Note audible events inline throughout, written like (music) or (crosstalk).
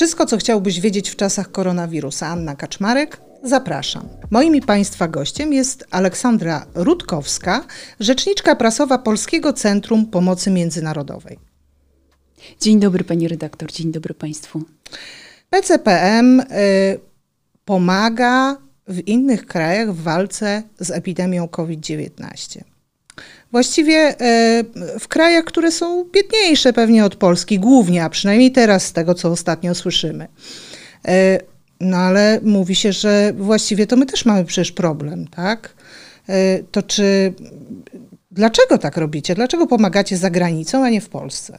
Wszystko, co chciałbyś wiedzieć w czasach koronawirusa. Anna Kaczmarek, zapraszam. Moim i Państwa gościem jest Aleksandra Rutkowska, rzeczniczka prasowa Polskiego Centrum Pomocy Międzynarodowej. Dzień dobry Pani redaktor, dzień dobry Państwu. PCPM y, pomaga w innych krajach w walce z epidemią COVID-19. Właściwie y, w krajach, które są biedniejsze pewnie od Polski, głównie, a przynajmniej teraz z tego, co ostatnio słyszymy. Y, no ale mówi się, że właściwie to my też mamy przecież problem, tak? Y, to czy dlaczego tak robicie? Dlaczego pomagacie za granicą, a nie w Polsce?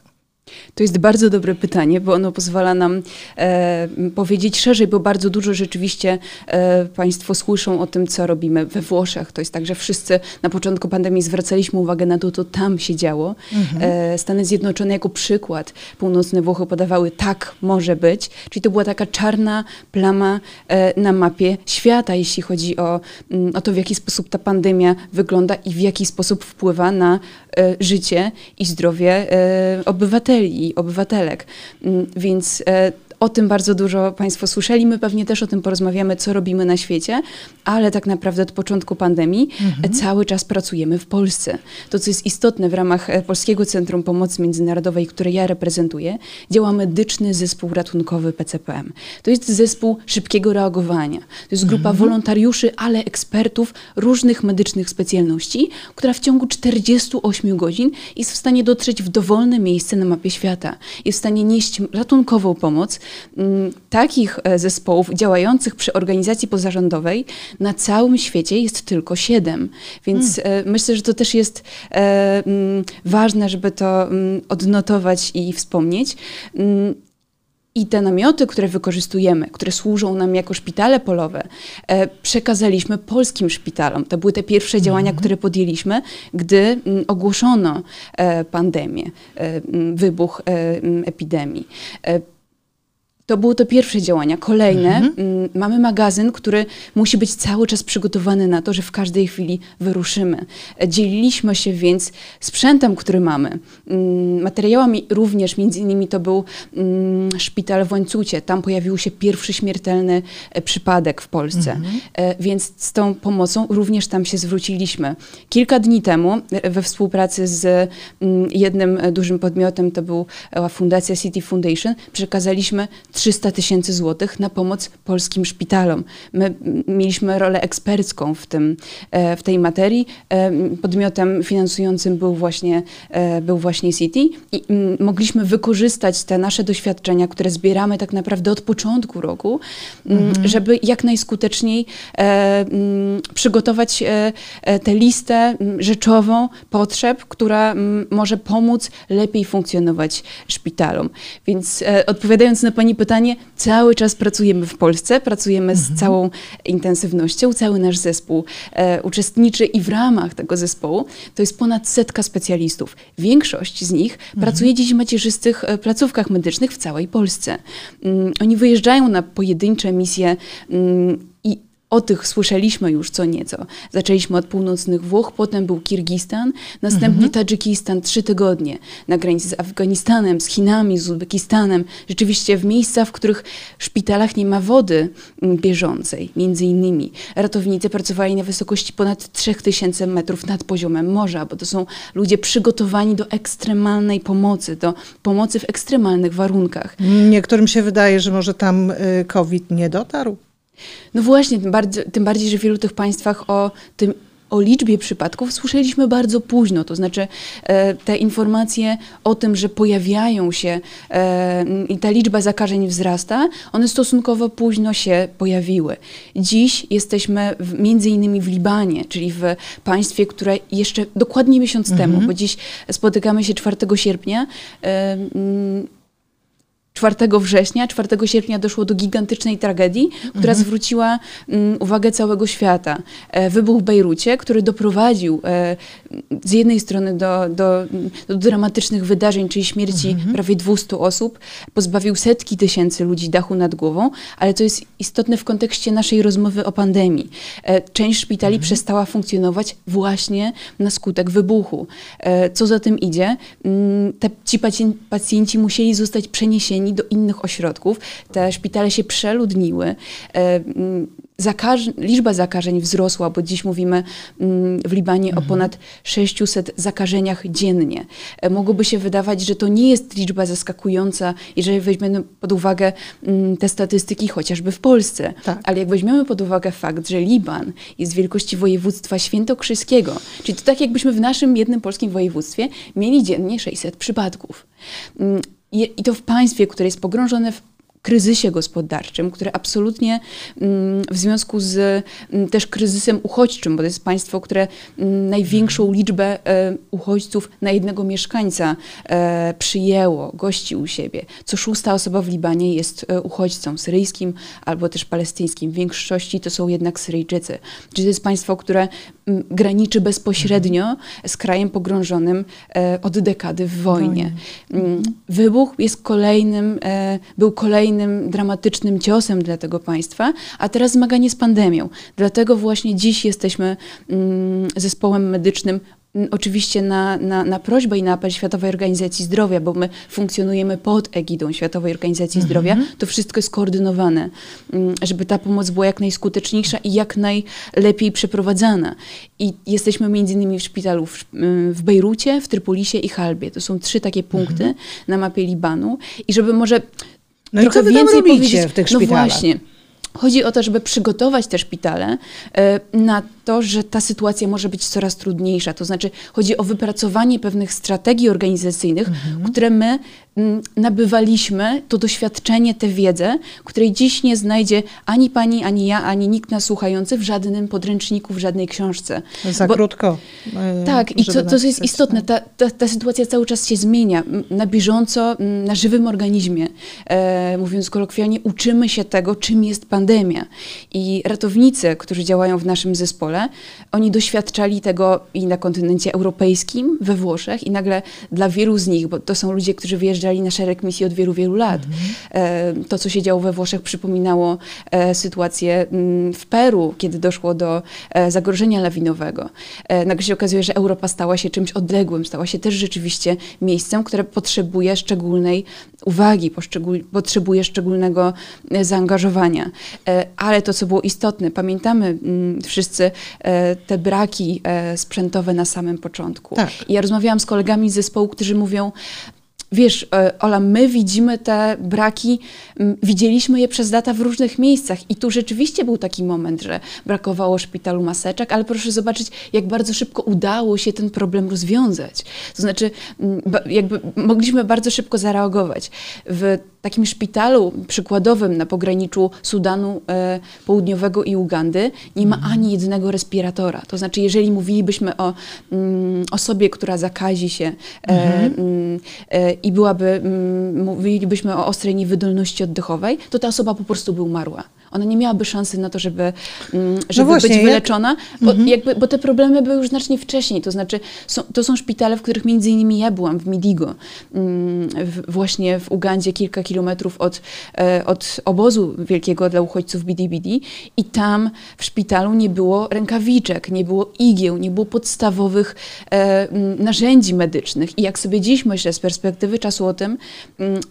To jest bardzo dobre pytanie, bo ono pozwala nam e, powiedzieć szerzej, bo bardzo dużo rzeczywiście e, Państwo słyszą o tym, co robimy we Włoszech. To jest tak, że wszyscy na początku pandemii zwracaliśmy uwagę na to, co tam się działo. Mhm. E, Stany Zjednoczone jako przykład, północne Włochy podawały tak może być, czyli to była taka czarna plama e, na mapie świata, jeśli chodzi o, mm, o to, w jaki sposób ta pandemia wygląda i w jaki sposób wpływa na e, życie i zdrowie e, obywateli obywateli i obywatelek. Mm, więc e, o tym bardzo dużo Państwo słyszeli. My pewnie też o tym porozmawiamy, co robimy na świecie, ale tak naprawdę od początku pandemii mhm. cały czas pracujemy w Polsce. To, co jest istotne w ramach e, Polskiego Centrum Pomocy Międzynarodowej, które ja reprezentuję, działa medyczny zespół ratunkowy PCPM. To jest zespół szybkiego reagowania. To jest grupa mhm. wolontariuszy, ale ekspertów różnych medycznych specjalności, która w ciągu 48 godzin jest w stanie dotrzeć w dowolne miejsce na mapie świata. Jest w stanie nieść ratunkową pomoc, takich e, zespołów działających przy organizacji pozarządowej na całym świecie jest tylko siedem. Więc hmm. myślę, że to też jest e, mm, ważne, żeby to mm, odnotować i wspomnieć. I te namioty, które wykorzystujemy, które służą nam jako szpitale polowe, przekazaliśmy polskim szpitalom. To były te pierwsze działania, mm -hmm. które podjęliśmy, gdy ogłoszono pandemię, wybuch epidemii. To były to pierwsze działania. Kolejne, mhm. Mm, mamy magazyn, który musi być cały czas przygotowany na to, że w każdej chwili wyruszymy. Dzieliliśmy się więc sprzętem, który mamy. Mm, materiałami również, między innymi to był mm, szpital w Łańcucie. Tam pojawił się pierwszy śmiertelny e, przypadek w Polsce. Mhm. E, więc z tą pomocą również tam się zwróciliśmy. Kilka dni temu e, we współpracy z jednym dużym podmiotem, to była Fundacja City Foundation, przekazaliśmy 300 tysięcy złotych na pomoc polskim szpitalom. My mieliśmy rolę ekspercką w, tym, e, w tej materii. E, podmiotem finansującym był właśnie, e, był właśnie City i mogliśmy wykorzystać te nasze doświadczenia, które zbieramy tak naprawdę od początku roku, mhm. żeby jak najskuteczniej przygotować tę listę rzeczową potrzeb, która może pomóc lepiej funkcjonować szpitalom. Więc odpowiadając na Pani pytanie, pytanie, cały czas pracujemy w Polsce, pracujemy mhm. z całą intensywnością, cały nasz zespół e, uczestniczy i w ramach tego zespołu to jest ponad setka specjalistów. Większość z nich mhm. pracuje dziś w macierzystych e, placówkach medycznych w całej Polsce. Mm, oni wyjeżdżają na pojedyncze misje mm, o tych słyszeliśmy już co nieco. Zaczęliśmy od północnych Włoch, potem był Kirgistan, następnie mhm. Tadżykistan, trzy tygodnie na granicy z Afganistanem, z Chinami, z Uzbekistanem. Rzeczywiście w miejscach, w których w szpitalach nie ma wody mm, bieżącej, między innymi. Ratownicy pracowali na wysokości ponad 3000 metrów nad poziomem morza, bo to są ludzie przygotowani do ekstremalnej pomocy, do pomocy w ekstremalnych warunkach. Niektórym się wydaje, że może tam y, COVID nie dotarł. No właśnie, tym bardziej, tym bardziej, że w wielu tych państwach o tym o liczbie przypadków słyszeliśmy bardzo późno, to znaczy e, te informacje o tym, że pojawiają się e, i ta liczba zakażeń wzrasta, one stosunkowo późno się pojawiły. Dziś jesteśmy w, między innymi w Libanie, czyli w państwie, które jeszcze dokładnie miesiąc mhm. temu, bo dziś spotykamy się 4 sierpnia, e, 4 września, 4 sierpnia doszło do gigantycznej tragedii, która mhm. zwróciła um, uwagę całego świata. E, wybuch w Bejrucie, który doprowadził e, z jednej strony do, do, do, dramatycznych wydarzeń, czyli śmierci mhm. prawie 200 osób, pozbawił setki tysięcy ludzi dachu nad głową, ale to jest istotne w kontekście naszej rozmowy o pandemii. E, część szpitali mhm. przestała funkcjonować właśnie na skutek wybuchu. E, co za tym idzie? Mm, te, ci pacjenci musieli zostać przeniesieni do innych ośrodków. Te szpitale się przeludniły. E, zakaż liczba zakażeń wzrosła, bo dziś mówimy mm, w Libanie mhm. o ponad 600 zakażeniach dziennie. E, mogłoby się wydawać, że to nie jest liczba zaskakująca, jeżeli weźmiemy pod uwagę mm, te statystyki chociażby w Polsce. Tak. Ale jak weźmiemy pod uwagę fakt, że Liban jest wielkości województwa świętokrzyskiego, czyli to tak jakbyśmy w naszym jednym polskim województwie mieli dziennie 600 przypadków. Mm, I to w państwie, które jest pogrążone w kryzysie gospodarczym, który absolutnie mm, w związku z mm, też kryzysem uchodźczym, bo to jest państwo, które mm, największą liczbę e, uchodźców na jednego mieszkańca e, przyjęło, gości u siebie. Co szósta osoba w Libanie jest e, uchodźcą syryjskim albo też palestyńskim. W większości to są jednak Syryjczycy. Czyli to jest państwo, które graniczy bezpośrednio z krajem pogrążonym od dekady w wojnie. Wybuch jest kolejnym, był kolejnym dramatycznym ciosem dla tego państwa, a teraz zmaganie z pandemią. Dlatego właśnie dziś jesteśmy zespołem medycznym Oczywiście na, na, na prośbę i na apel Światowej Organizacji Zdrowia, bo my funkcjonujemy pod egidą Światowej Organizacji mhm. Zdrowia, to wszystko jest koordynowane, mm, żeby ta pomoc była jak najskuteczniejsza i jak najlepiej przeprowadzana. I jesteśmy między innymi w szpitalu w, w Bejrucie, w Trypolisie i Halbie. To są trzy takie punkty mhm. na mapie Libanu. I żeby może no trochę i co wy więcej powiedzieć w tych szpitalach? No właśnie. Chodzi o to, żeby przygotować te szpitale e, na to, że ta sytuacja może być coraz trudniejsza. To znaczy, chodzi o wypracowanie pewnych strategii organizacyjnych, mhm. które my mm, nabywaliśmy, to doświadczenie, tę wiedzę, której dziś nie znajdzie ani pani, ani ja, ani nikt nas słuchający w żadnym podręczniku, w żadnej książce. Za Bo, krótko. E, tak, i to, to jest istotne. Ta, ta, ta, sytuacja cały czas się zmienia. Na bieżąco, na żywym organizmie, e, mówiąc kolokwialnie, uczymy się tego, czym jest pandemia. I ratownicy, którzy działają w naszym zespole, oni doświadczali tego i na kontynencie europejskim, we Włoszech i nagle dla wielu z nich, bo to są ludzie, którzy wyjeżdżali na szereg misji od wielu, wielu lat, mm. to co się działo we Włoszech przypominało e, sytuację mm, w Peru, kiedy doszło do e, zagrożenia lawinowego. Nagle się okazuje, że Europa stała się czymś odległym, stała się też rzeczywiście miejscem, które potrzebuje szczególnej uwagi, potrzebuje szczególnego zaangażowania. Ale to, co było istotne, pamiętamy mm, wszyscy E, te braki e, sprzętowe na samym początku. Tak. I ja rozmawiałam z kolegami z zespołu, którzy mówią, Wiesz, e, Ola, my widzimy te braki, widzieliśmy je przez lata w różnych miejscach i tu rzeczywiście był taki moment, że brakowało szpitalu maseczek, ale proszę zobaczyć, jak bardzo szybko udało się ten problem rozwiązać. To znaczy, jakby mogliśmy bardzo szybko zareagować. W takim szpitalu przykładowym na pograniczu Sudanu e, Południowego i Ugandy nie ma mhm. ani jednego respiratora. To znaczy, jeżeli mówilibyśmy o mm, osobie, która zakazi się e, mhm. e, i byłaby, mm, mówilibyśmy o ostrej niewydolności oddechowej, to ta osoba po prostu by umarła ona nie miałaby szansy na to, żeby, mm, żeby no właśnie, być wyleczona, bo, mhm. jakby, bo te problemy były już znacznie wcześniej. To znaczy, są, to są szpitale, w których między innymi ja byłam, w Midigo, mm, w, właśnie w Ugandzie, kilka kilometrów od, e, od obozu wielkiego dla uchodźców BDBD i tam w szpitalu nie było rękawiczek, nie było igieł, nie było podstawowych e, narzędzi medycznych. I jak sobie dziś myślę z perspektywy czasu o tym,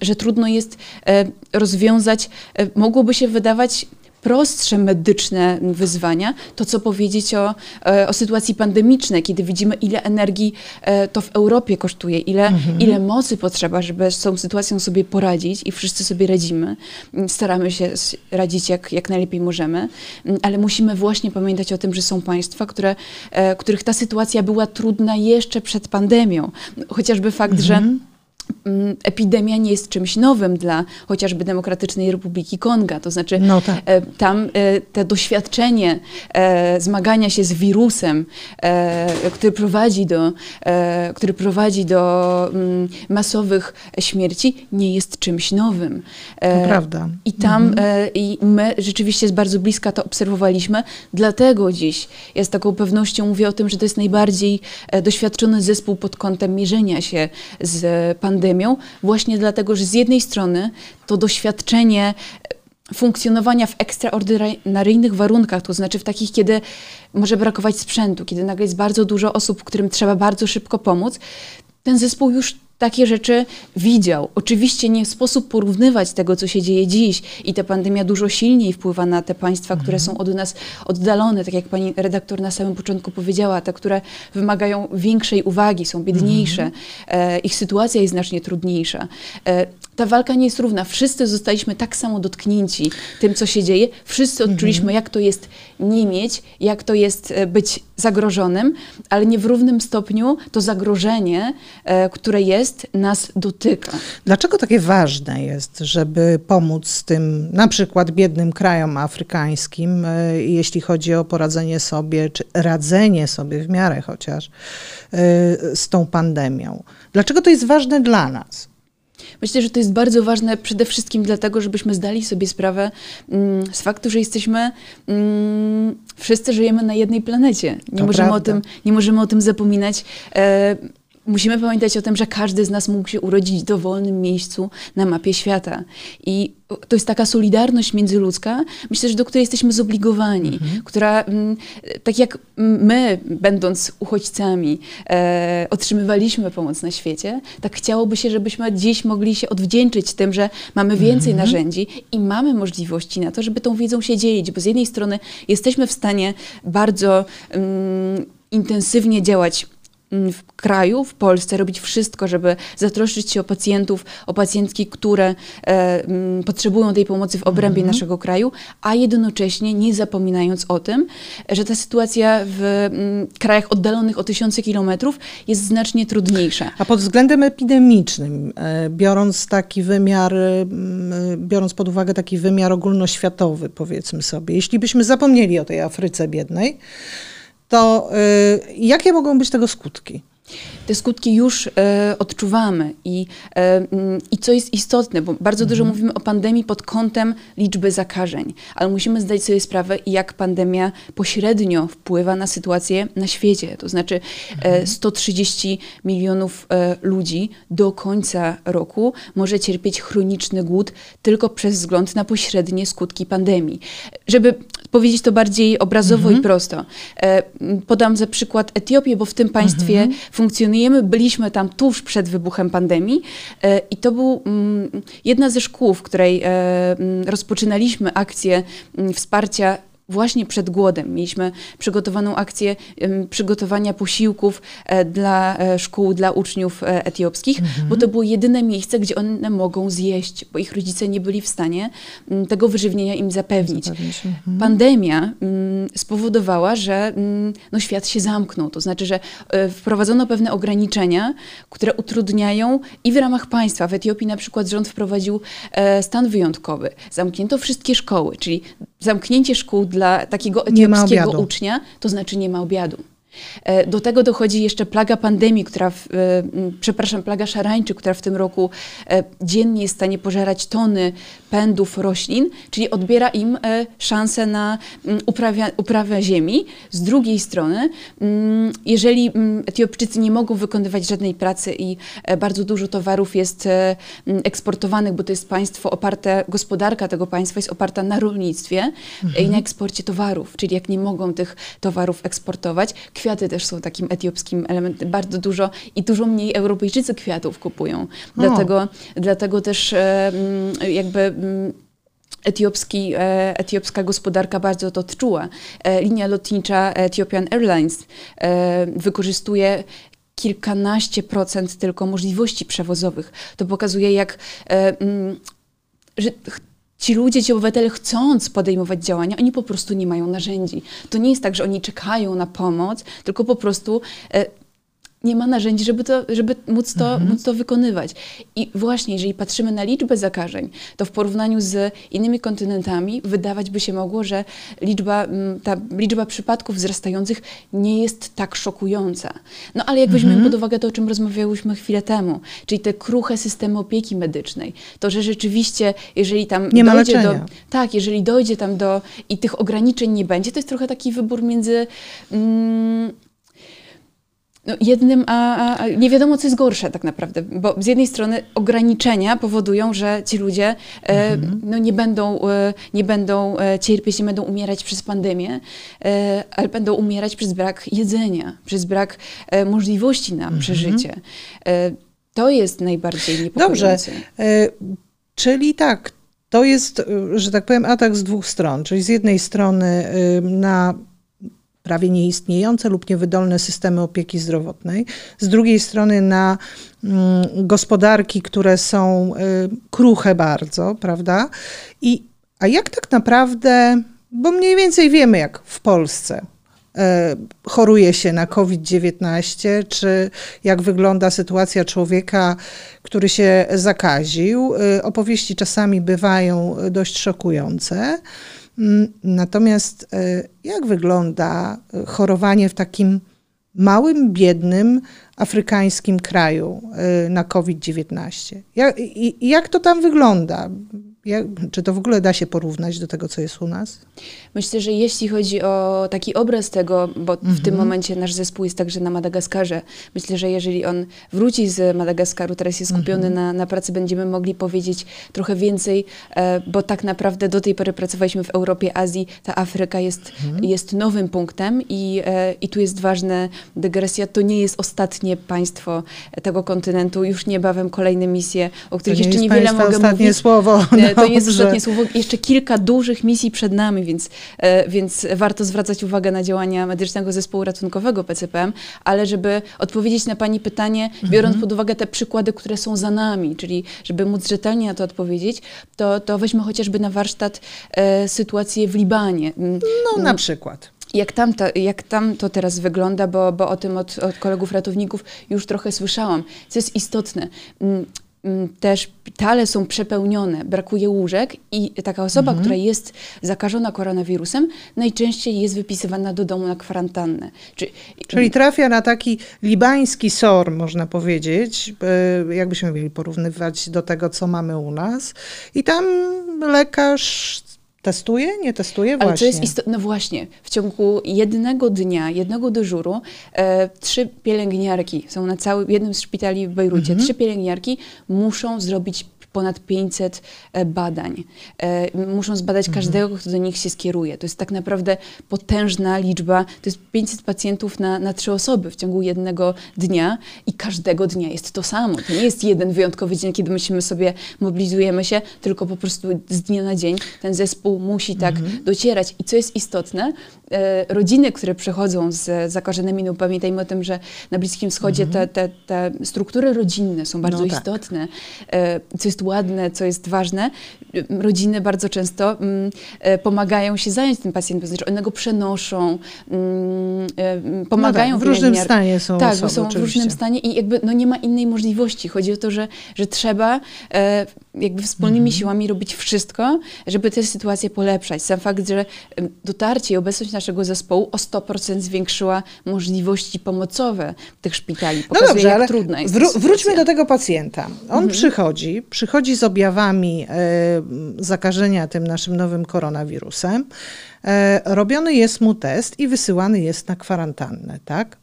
że trudno jest e, rozwiązać, mogłoby się wydawać prostsze medyczne wyzwania, to co powiedzieć o, e, o sytuacji pandemicznej, kiedy widzimy, ile energii e, to w Europie kosztuje, ile, mhm. ile mocy potrzeba, żeby z tą sytuacją sobie poradzić i wszyscy sobie radzimy. Staramy się radzić jak, jak najlepiej możemy, ale musimy właśnie pamiętać o tym, że są państwa, które, e, których ta sytuacja była trudna jeszcze przed pandemią. Chociażby fakt, mhm. że Mm, epidemia nie jest czymś nowym dla chociażby Demokratycznej Republiki Konga. To znaczy no tak. E, tam e, to doświadczenie e, zmagania się z wirusem, który prowadzi do, który prowadzi do mm, masowych śmierci, nie jest czymś nowym. Prawda. I tam mhm. i my rzeczywiście z bardzo bliska to obserwowaliśmy. Dlatego dziś ja z taką pewnością mówię o tym, że to jest najbardziej doświadczony zespół pod kątem mierzenia się z pandemią pandemią, właśnie dlatego, że z jednej strony to doświadczenie e, funkcjonowania w ekstraordynaryjnych warunkach, to znaczy w takich, kiedy może brakować sprzętu, kiedy nagle jest bardzo dużo osób, którym trzeba bardzo szybko pomóc, ten zespół już takie rzeczy widział. Oczywiście nie sposób porównywać tego, co się dzieje dziś i ta pandemia dużo silniej wpływa na te państwa, które są od nas oddalone, tak jak pani redaktor na samym początku powiedziała, te, które wymagają większej uwagi, są biedniejsze, e, ich sytuacja jest znacznie trudniejsza. Ta walka nie jest równa. Wszyscy zostaliśmy tak samo dotknięci tym, co się dzieje. Wszyscy odczuliśmy, jak to jest nie mieć, jak to jest e, być zagrożonym, ale nie w równym stopniu to zagrożenie, e, które jest, nas dotyka. Dlaczego takie ważne jest, żeby pomóc tym na przykład biednym krajom afrykańskim, e, jeśli chodzi o poradzenie sobie, czy radzenie sobie w miarę chociaż z tą pandemią? Dlaczego to jest ważne dla nas? Myślę, że to jest bardzo ważne przede wszystkim dlatego, żebyśmy zdali sobie sprawę mm, z faktu, że jesteśmy, mm, wszyscy żyjemy na jednej planecie. Nie, możemy o, tym, nie możemy o tym zapominać. E, musimy pamiętać o tym, że każdy z nas mógł się urodzić w dowolnym miejscu na mapie świata. I to jest taka solidarność międzyludzka, myślę, że do której jesteśmy zobligowani, mhm. która, mm, tak jak my, będąc uchodźcami, e, otrzymywaliśmy pomoc na świecie, tak chciałoby się, żebyśmy dziś mogli się odwdzięczyć tym, że mamy więcej mhm. narzędzi i mamy możliwości na to, żeby tą wiedzą się dzielić, bo z jednej strony jesteśmy w stanie bardzo mm, intensywnie działać w kraju, w Polsce, robić wszystko, żeby zatroszczyć się o pacjentów, o pacjentki, które e, m, mm, potrzebują tej pomocy w obrębie mhm. naszego kraju, a jednocześnie nie zapominając o tym, że ta sytuacja w m, mm, krajach oddalonych o tysiące kilometrów jest znacznie trudniejsza. A pod względem epidemicznym, e, biorąc taki wymiar, e, biorąc pod uwagę taki wymiar ogólnoświatowy, powiedzmy sobie, jeśli byśmy zapomnieli o tej Afryce biednej, to y, jakie mogą być tego skutki? Te skutki już e, odczuwamy i, e, mm, i co jest istotne, bo bardzo dużo mhm. mówimy o pandemii pod kątem liczby zakażeń, ale musimy zdać sobie sprawę, jak pandemia pośrednio wpływa na sytuację na świecie. To znaczy e, 130 mhm. milionów e, ludzi do końca roku może cierpieć chroniczny głód tylko przez wzgląd na pośrednie skutki pandemii. Żeby powiedzieć to bardziej obrazowo mhm. i prosto, podam za przykład Etiopię, bo w tym państwie mhm. Funkcjonujemy. Byliśmy tam tuż przed wybuchem pandemii e, i to był mm, jedna ze szkół, w której e, mm, rozpoczynaliśmy akcję mm, wsparcia właśnie przed głodem. Mieliśmy przygotowaną akcję przygotowania posiłków e, dla e, szkół, dla uczniów e, etiopskich, mhm. bo to było jedyne miejsce, gdzie one mogą zjeść, bo ich rodzice nie byli w stanie tego wyżywienia im zapewnić. Mhm. Pandemia spowodowała, że no, świat się zamknął. To znaczy, że wprowadzono pewne ograniczenia, które utrudniają i w ramach państwa. W Etiopii na przykład rząd wprowadził stan wyjątkowy. Zamknięto wszystkie szkoły, czyli zamknięcie szkół dla takiego etiopskiego ucznia, to znaczy nie ma obiadu. E, do tego dochodzi jeszcze plaga pandemii, która, w, e, przepraszam, plaga szarańczy, która w tym roku e, dziennie jest w stanie pożerać tony pędów roślin, czyli odbiera im szansę na uprawia, uprawę ziemi. Z drugiej strony, jeżeli Etiopczycy nie mogą wykonywać żadnej pracy i bardzo dużo towarów jest eksportowanych, bo to jest państwo oparte, gospodarka tego państwa jest oparta na rolnictwie mhm. i na eksporcie towarów, czyli jak nie mogą tych towarów eksportować, Kwiaty też są takim etiopskim elementem. Bardzo dużo i dużo mniej Europejczycy kwiatów kupują. Dlatego, dlatego też e, mm, jakby mm, etiopski, e, etiopska gospodarka bardzo to odczuła. E, linia lotnicza Ethiopian Airlines wykorzystuje kilkanaście procent tylko możliwości przewozowych. To pokazuje, jak mm, że ci ludzie, ci obywatele chcąc podejmować działania, oni po prostu nie mają narzędzi. To nie jest tak, że oni czekają na pomoc, tylko po prostu e, nie ma narzędzi, żeby, to, żeby móc, to, mhm. móc to wykonywać. I właśnie, jeżeli patrzymy na liczbę zakażeń, to w porównaniu z innymi kontynentami wydawać by się mogło, że liczba, ta liczba przypadków wzrastających nie jest tak szokująca. No ale jak weźmiemy mhm. pod uwagę to, o czym rozmawiałyśmy chwilę temu, czyli te kruche systemy opieki medycznej, to że rzeczywiście, jeżeli tam nie dojdzie do... Tak, jeżeli dojdzie tam do... i tych ograniczeń nie będzie, to jest trochę taki wybór między... Mm, no, jednym, a, a, nie wiadomo, co jest gorsze tak naprawdę, bo z jednej strony ograniczenia powodują, że ci ludzie e, mhm. no, nie, będą, e, nie będą e, cierpieć, nie będą umierać przez pandemię, e, ale będą umierać przez brak jedzenia, przez brak e, możliwości na mhm. przeżycie. E, To jest najbardziej niepokojące. Dobrze, czyli tak, to jest, że tak powiem, atak z dwóch stron. Czyli z jednej strony na prawie nieistniejące lub niewydolne systemy opieki zdrowotnej, z drugiej strony na mm, gospodarki, które są y, kruche bardzo, prawda? I, a jak tak naprawdę, bo mniej więcej wiemy, jak w Polsce y, choruje się na COVID-19, czy jak wygląda sytuacja człowieka, który się zakaził. Y, opowieści czasami bywają dość szokujące. Mm, natomiast e, jak wygląda e, chorowanie w takim małym, biednym, afrykańskim kraju e, na COVID-19? Jak, jak to tam wygląda? Jak, czy to w ogóle da się porównać do tego, co jest u nas? Myślę, że jeśli chodzi o taki obraz tego, bo mhm. w tym mhm. momencie nasz zespół jest także na Madagaskarze, myślę, że jeżeli on wróci z Madagaskaru, teraz jest skupiony mhm. na, na pracy, będziemy mogli powiedzieć trochę więcej, e, bo tak naprawdę do tej pory pracowaliśmy w Europie, Azji, ta Afryka jest, mhm. jest nowym punktem i, e, i tu jest ważna dygresja, to nie jest ostatnie państwo tego kontynentu, już niebawem kolejne misje, o których jeszcze niewiele mogę ostatnie mówić. słowo. (laughs) (laughs) To nie jest ostatnie słowo, jeszcze kilka dużych misji przed nami, więc, e, więc warto zwracać uwagę na działania Medycznego Zespołu Ratunkowego PCPM, ale żeby odpowiedzieć na Pani pytanie, biorąc mhm. pod uwagę te przykłady, które są za nami, czyli żeby móc rzetelnie na to odpowiedzieć, to, to weźmy chociażby na warsztat e, sytuację w Libanie. Mm, no na przykład. Jak tam, to, jak tam to teraz wygląda, bo, bo o tym od, od kolegów ratowników już trochę słyszałam. Co jest istotne, mm, Mm, te szpitale są przepełnione, brakuje łóżek i taka osoba, mhm. która jest zakażona koronawirusem, najczęściej jest wypisywana do domu na kwarantannę. Czyli trafia na taki libański SOR, można powiedzieć, e, jakbyśmy mieli porównywać do tego, co mamy u nas. I tam lekarz Testuje? Nie testuje? Właśnie. Ale to jest istotne, no właśnie, w ciągu jednego dnia, jednego dyżuru, e, trzy pielęgniarki są na całym, jednym z szpitali w Bejrucie, mhm. trzy pielęgniarki muszą zrobić ponad 500 e, badań. E, muszą zbadać mhm. każdego, kto do nich się skieruje. To jest tak naprawdę potężna liczba. To jest 500 pacjentów na, na trzy osoby w ciągu jednego dnia i każdego dnia jest to samo. To nie jest jeden wyjątkowy dzień, kiedy myślimy sobie, mobilizujemy się, tylko po prostu z dnia na dzień ten zespół musi tak mhm. docierać. I co jest istotne, rodziny, które przechodzą z zakażonymi, no pamiętajmy o tym, że na Bliskim Wschodzie mhm. te, te, te struktury rodzinne są bardzo no tak. istotne, co jest ładne, co jest ważne, rodziny bardzo często mm, e, pomagają się zająć tym pacjentem, znaczy one go przenoszą, mm, e, pomagają. No tak, w różnym stanie są Tak, osoby, są oczywiście. w różnym stanie i jakby no nie ma innej możliwości. Chodzi o to, że, że trzeba e, jakby wspólnymi mhm. siłami robić wszystko, żeby tę sytuację polepszać. Sam fakt, że dotarcie i obecność naszego zespołu o 100% zwiększyła możliwości pomocowe tych szpitali. No Pokazuje, no dobrze, ale trudna jest wró- wróćmy do tego pacjenta. On mhm. przychodzi, przychodzi z objawami e, zakażenia tym naszym nowym koronawirusem. E, robiony jest mu test i wysyłany jest na kwarantannę, tak?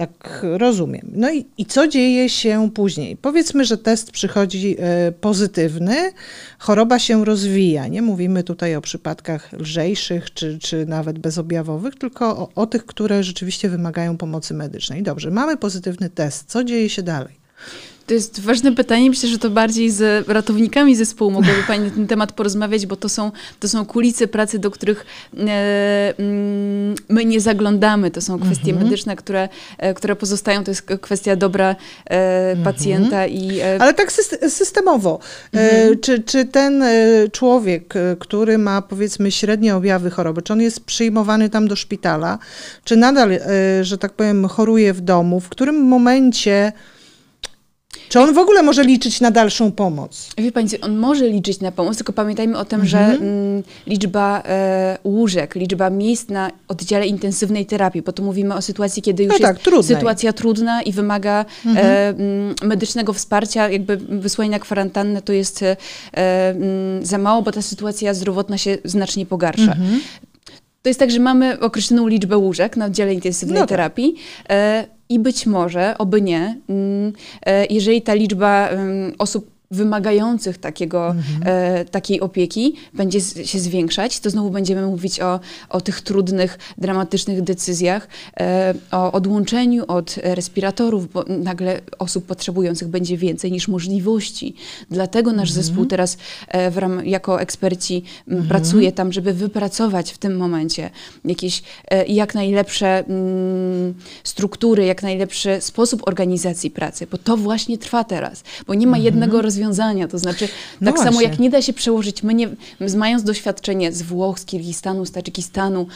Tak rozumiem. No i, i co dzieje się później? Powiedzmy, że test przychodzi e, pozytywny, choroba się rozwija. Nie mówimy tutaj o przypadkach lżejszych czy, czy nawet bezobjawowych, tylko o, o tych, które rzeczywiście wymagają pomocy medycznej. Dobrze, mamy pozytywny test. Co dzieje się dalej? To jest ważne pytanie. Myślę, że to bardziej z ratownikami zespołu mogłaby Pani na ten temat porozmawiać, bo to są, to są kulisy pracy, do których e, mm, my nie zaglądamy. To są kwestie mhm. medyczne, które, e, które pozostają. To jest kwestia dobra e, mhm. pacjenta. i. Ale tak systemowo. Mhm. Czy, czy ten człowiek, który ma powiedzmy średnie objawy choroby, czy on jest przyjmowany tam do szpitala, czy nadal, że tak powiem, choruje w domu? W którym momencie czy on w ogóle może liczyć na dalszą pomoc? Wie Pani, on może liczyć na pomoc, tylko pamiętajmy o tym, mhm. że mm, liczba e, łóżek, liczba miejsc na oddziale intensywnej terapii, bo tu mówimy o sytuacji, kiedy już no tak, jest trudnej. sytuacja trudna i wymaga mhm. e, medycznego wsparcia, jakby wysłanie na kwarantannę to jest e, mm, za mało, bo ta sytuacja zdrowotna się znacznie pogarsza. Mhm. To jest tak, że mamy określoną liczbę łóżek na oddziale intensywnej no tak. terapii. E, i być może, oby nie, mm, e, jeżeli ta liczba osób wymagających takiego, mhm. e, takiej opieki będzie z, się zwiększać, to znowu będziemy mówić o, o tych trudnych, dramatycznych decyzjach, e, o odłączeniu od respiratorów, bo nagle osób potrzebujących będzie więcej niż możliwości. Dlatego nasz mhm. zespół teraz e, w ram, jako eksperci mhm. pracuje tam, żeby wypracować w tym momencie jakieś e, jak najlepsze mm, struktury, jak najlepszy sposób organizacji pracy, bo to właśnie trwa teraz, bo nie ma mhm. jednego rozwiązania rozwiązania. To znaczy, no tak właśnie. samo jak nie da się przełożyć, my, nie, mając doświadczenie z Włoch, z Kirgistanu, z Tadżykistanu,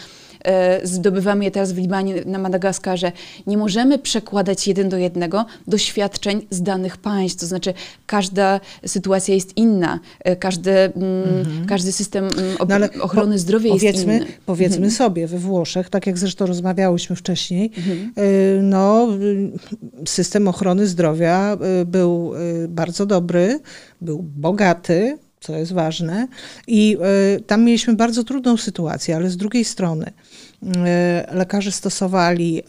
zdobywamy je teraz w Libanie, na Madagaskarze, nie możemy przekładać jeden do jednego doświadczeń z danych państw. To znaczy, każda sytuacja jest inna, e, każdy, mm, mhm. każdy system mm, no ochrony zdrowia jest inny. Powiedzmy mhm. sobie, we Włoszech, tak jak zresztą rozmawiałyśmy wcześniej, mhm. E, no, system ochrony zdrowia był bardzo dobry, był bogaty, co jest ważne, i y, tam mieliśmy bardzo trudną sytuację, ale z drugiej strony y, lekarze stosowali y,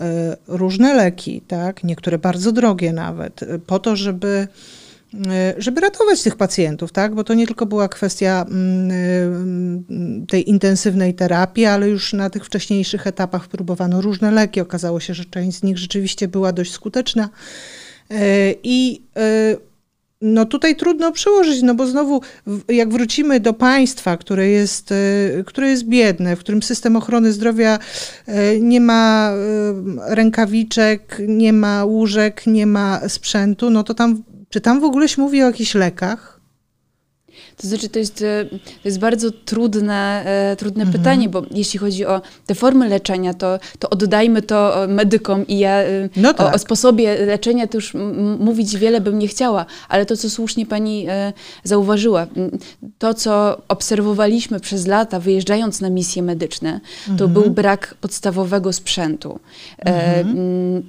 różne leki, tak, niektóre bardzo drogie nawet, po to, żeby żeby ratować tych pacjentów, tak? bo to nie tylko była kwestia mm, tej intensywnej terapii, ale już na tych wcześniejszych etapach próbowano różne leki. Okazało się, że część z nich rzeczywiście była dość skuteczna. I no tutaj trudno przełożyć, no bo znowu jak wrócimy do państwa, które jest, e, które jest biedne, w którym system ochrony zdrowia e, nie ma e, rękawiczek, nie ma łóżek, nie ma sprzętu, no to tam, czy tam w ogóle się mówi o jakichś lekach? To znaczy, to jest, e, to jest bardzo trudne, e, trudne mhm. pytanie, bo jeśli chodzi o te formy leczenia, to, to oddajmy to medykom i ja e, no tak. o, o, tak. sposobie leczenia to już mówić wiele bym nie chciała, ale to, co słusznie pani zauważyła, to, co obserwowaliśmy przez lata, wyjeżdżając na misje medyczne, to mhm. był brak podstawowego sprzętu. Mhm.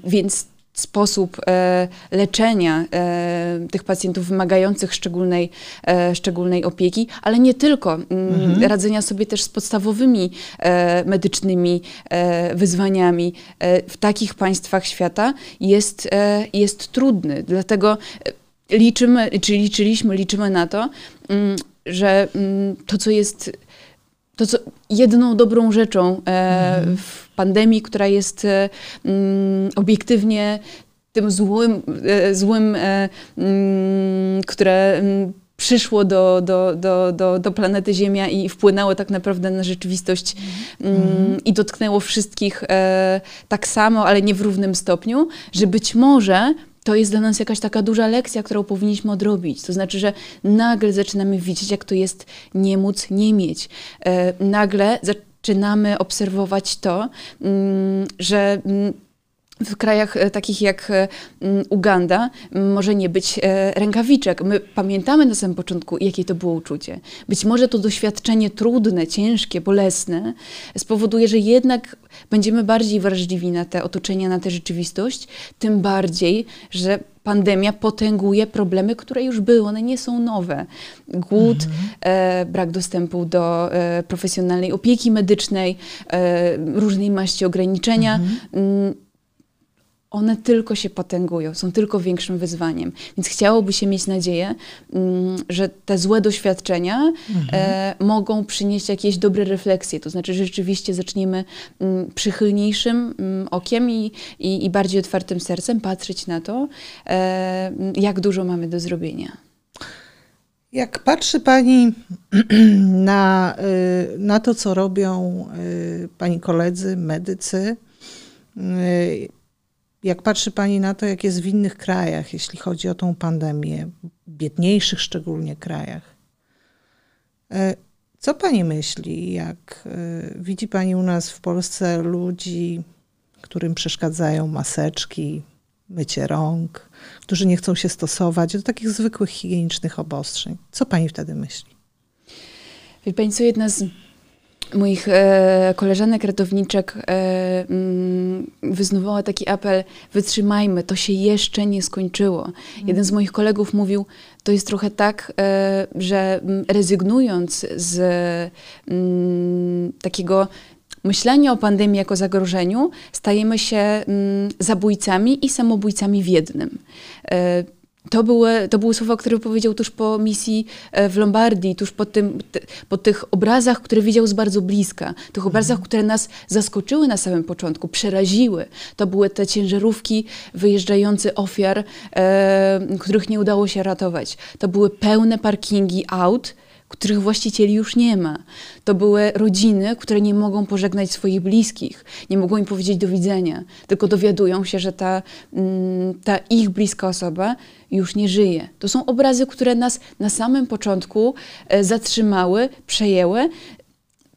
E, więc sposób e, leczenia e, tych pacjentów wymagających szczególnej, e, szczególnej opieki, ale nie tylko, mm, mhm. radzenia sobie też z podstawowymi e, medycznymi e, wyzwaniami e, w takich państwach świata jest, jest trudny. Dlatego liczymy, czy liczyliśmy, liczymy na to, mm, że mm, to, co jest to, co jedną dobrą rzeczą mhm. w pandemii, która jest e, mm, obiektywnie tym złym, e, złym e, mm, które mm, przyszło do, do, do, do, do planety Ziemia i wpłynęło tak naprawdę na rzeczywistość mm. i dotknęło wszystkich e, tak samo, ale nie w równym stopniu, że być może to jest dla nas jakaś taka duża lekcja, którą powinniśmy odrobić. To znaczy, że nagle zaczynamy widzieć, jak to jest nie móc, nie mieć. E, nagle zaczynamy obserwować to, mm, że mm, w krajach e, takich jak e, Uganda może nie być e, rękawiczek. My pamiętamy na samym początku, jakie to było uczucie. Być może to doświadczenie trudne, ciężkie, bolesne spowoduje, że jednak będziemy bardziej wrażliwi na te otoczenia, na tę rzeczywistość, tym bardziej, że pandemia potęguje problemy, które już były, one nie są nowe. Głód, mhm. e, brak dostępu do e, profesjonalnej opieki medycznej, e, różnej maści ograniczenia. Mhm. One tylko się potęgują, są tylko większym wyzwaniem. Więc chciałoby się mieć nadzieję, mm, że te złe doświadczenia mhm. e, mogą przynieść jakieś dobre refleksje. To znaczy, że rzeczywiście zaczniemy mm, przychylniejszym mm, okiem i, i, i, bardziej otwartym sercem patrzeć na to, e, jak dużo mamy do zrobienia. Jak patrzy Pani (clears throat) na, y, na to, co robią y, Pani koledzy, medycy, y, jak patrzy Pani na to, jak jest w innych krajach, jeśli chodzi o tą pandemię, biedniejszych szczególnie krajach, e, co Pani myśli, jak e, widzi Pani u nas w Polsce ludzi, którym przeszkadzają maseczki, mycie rąk, którzy nie chcą się stosować do takich zwykłych higienicznych obostrzeń? Co Pani wtedy myśli? Wie Pani, co jedna z moich e, koleżanek ratowniczek e, mm, wyznawała taki apel: wytrzymajmy, to się jeszcze nie skończyło. Mm. Jeden z moich kolegów mówił: To jest trochę tak, e, że mm, rezygnując z mm, takiego myślenia o pandemii jako zagrożeniu, stajemy się mm, zabójcami i samobójcami w jednym. To były, to były słowa, które powiedział tuż po misji e, w Lombardii, tuż po, tym, po tych obrazach, które widział z bardzo bliska, tych obrazach, które nas zaskoczyły na samym początku, przeraziły. To były te ciężarówki wyjeżdżające ofiar, e, których nie udało się ratować. To były pełne parkingi aut, których właścicieli już nie ma. To były rodziny, które nie mogą pożegnać swoich bliskich, nie mogą im powiedzieć do widzenia, tylko dowiadują się, że ta, mm, ta ich bliska osoba już nie żyje. To są obrazy, które nas na samym początku e, zatrzymały, przejęły.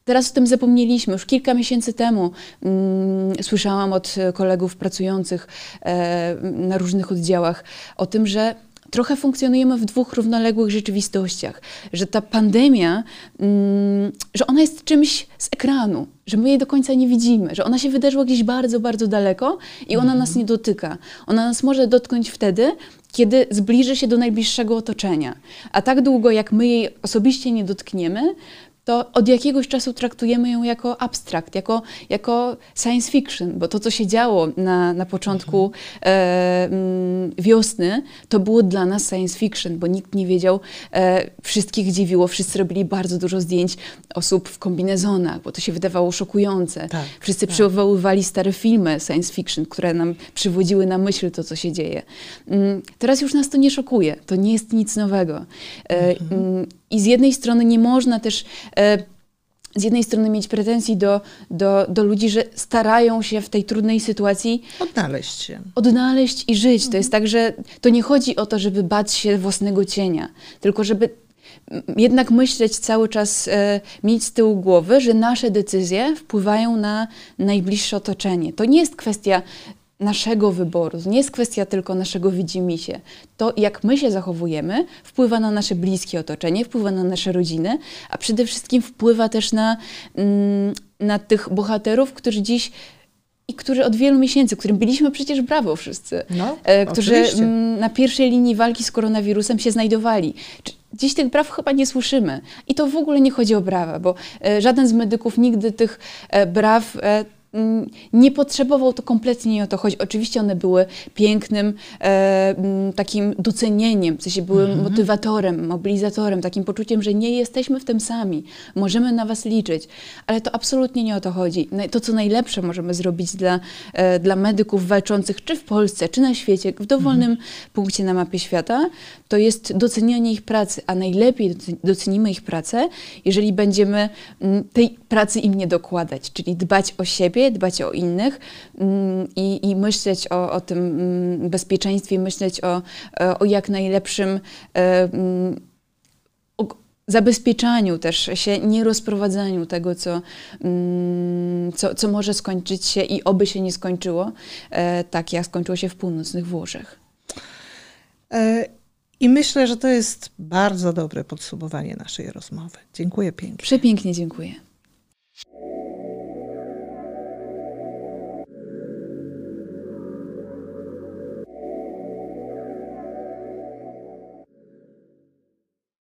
Teraz o tym zapomnieliśmy. Już kilka miesięcy temu mm, słyszałam od kolegów pracujących e, na różnych oddziałach o tym, że trochę funkcjonujemy w dwóch równoległych rzeczywistościach, że ta pandemia, mm, że ona jest czymś z ekranu, że my jej do końca nie widzimy, że ona się wydarzyła gdzieś bardzo, bardzo daleko i ona nas nie dotyka. Ona nas może dotknąć wtedy, kiedy zbliży się do najbliższego otoczenia. A tak długo, jak my jej osobiście nie dotkniemy, to od jakiegoś czasu traktujemy ją jako abstrakt, jako, jako science fiction, bo to, co się działo na, na początku e, mm, wiosny, to było dla nas science fiction, bo nikt nie wiedział, e, wszystkich dziwiło, wszyscy robili bardzo dużo zdjęć osób w kombinezonach, bo to się wydawało szokujące. Tak, wszyscy tak. przywoływali stare filmy science fiction, które nam przywodziły na myśl to, co się dzieje. Mm, teraz już nas to nie szokuje, to nie jest nic nowego. E, mhm. I z jednej strony nie można też E, z jednej strony mieć pretensji do, do, do ludzi, że starają się w tej trudnej sytuacji odnaleźć się. Odnaleźć i żyć. To jest tak, że to nie chodzi o to, żeby bać się własnego cienia, tylko żeby jednak myśleć cały czas, e, mieć z tyłu głowy, że nasze decyzje wpływają na najbliższe otoczenie. To nie jest kwestia naszego wyboru. To nie jest kwestia tylko naszego widzimisię. To, jak my się zachowujemy, wpływa na nasze bliskie otoczenie, wpływa na nasze rodziny, a przede wszystkim wpływa też na, mm, na tych bohaterów, którzy dziś i którzy od wielu miesięcy, którym byliśmy przecież brawo wszyscy, no, e, którzy oczywiście. Mm, na pierwszej linii walki z koronawirusem się znajdowali. Dziś tych braw chyba nie słyszymy. I to w ogóle nie chodzi o brawa, bo e, żaden z medyków nigdy tych e, braw nie potrzebował to kompletnie nie o to chodzi. Oczywiście one były pięknym e, mm, takim docenieniem, w sensie były mhm. motywatorem, mobilizatorem, takim poczuciem, że nie jesteśmy w tym sami, możemy na was liczyć, ale to absolutnie nie o to chodzi. To, co najlepsze możemy zrobić dla, e, dla medyków walczących czy w Polsce, czy na świecie, w dowolnym mhm. punkcie na mapie świata, to jest docenianie ich pracy, a najlepiej docenimy ich pracę, jeżeli będziemy mm, tej pracy im nie dokładać, czyli dbać o siebie, siebie, dbać o innych mm, i, i myśleć o, o tym mm, bezpieczeństwie, myśleć o, o jak najlepszym e, mm, zabezpieczaniu też się, nie rozprowadzaniu tego, co, co, co może skończyć się i oby się nie skończyło, e, tak jak skończyło się w północnych Włoszech. E, I myślę, że to jest bardzo dobre podsumowanie naszej rozmowy. Dziękuję pięknie. Przepięknie dziękuję.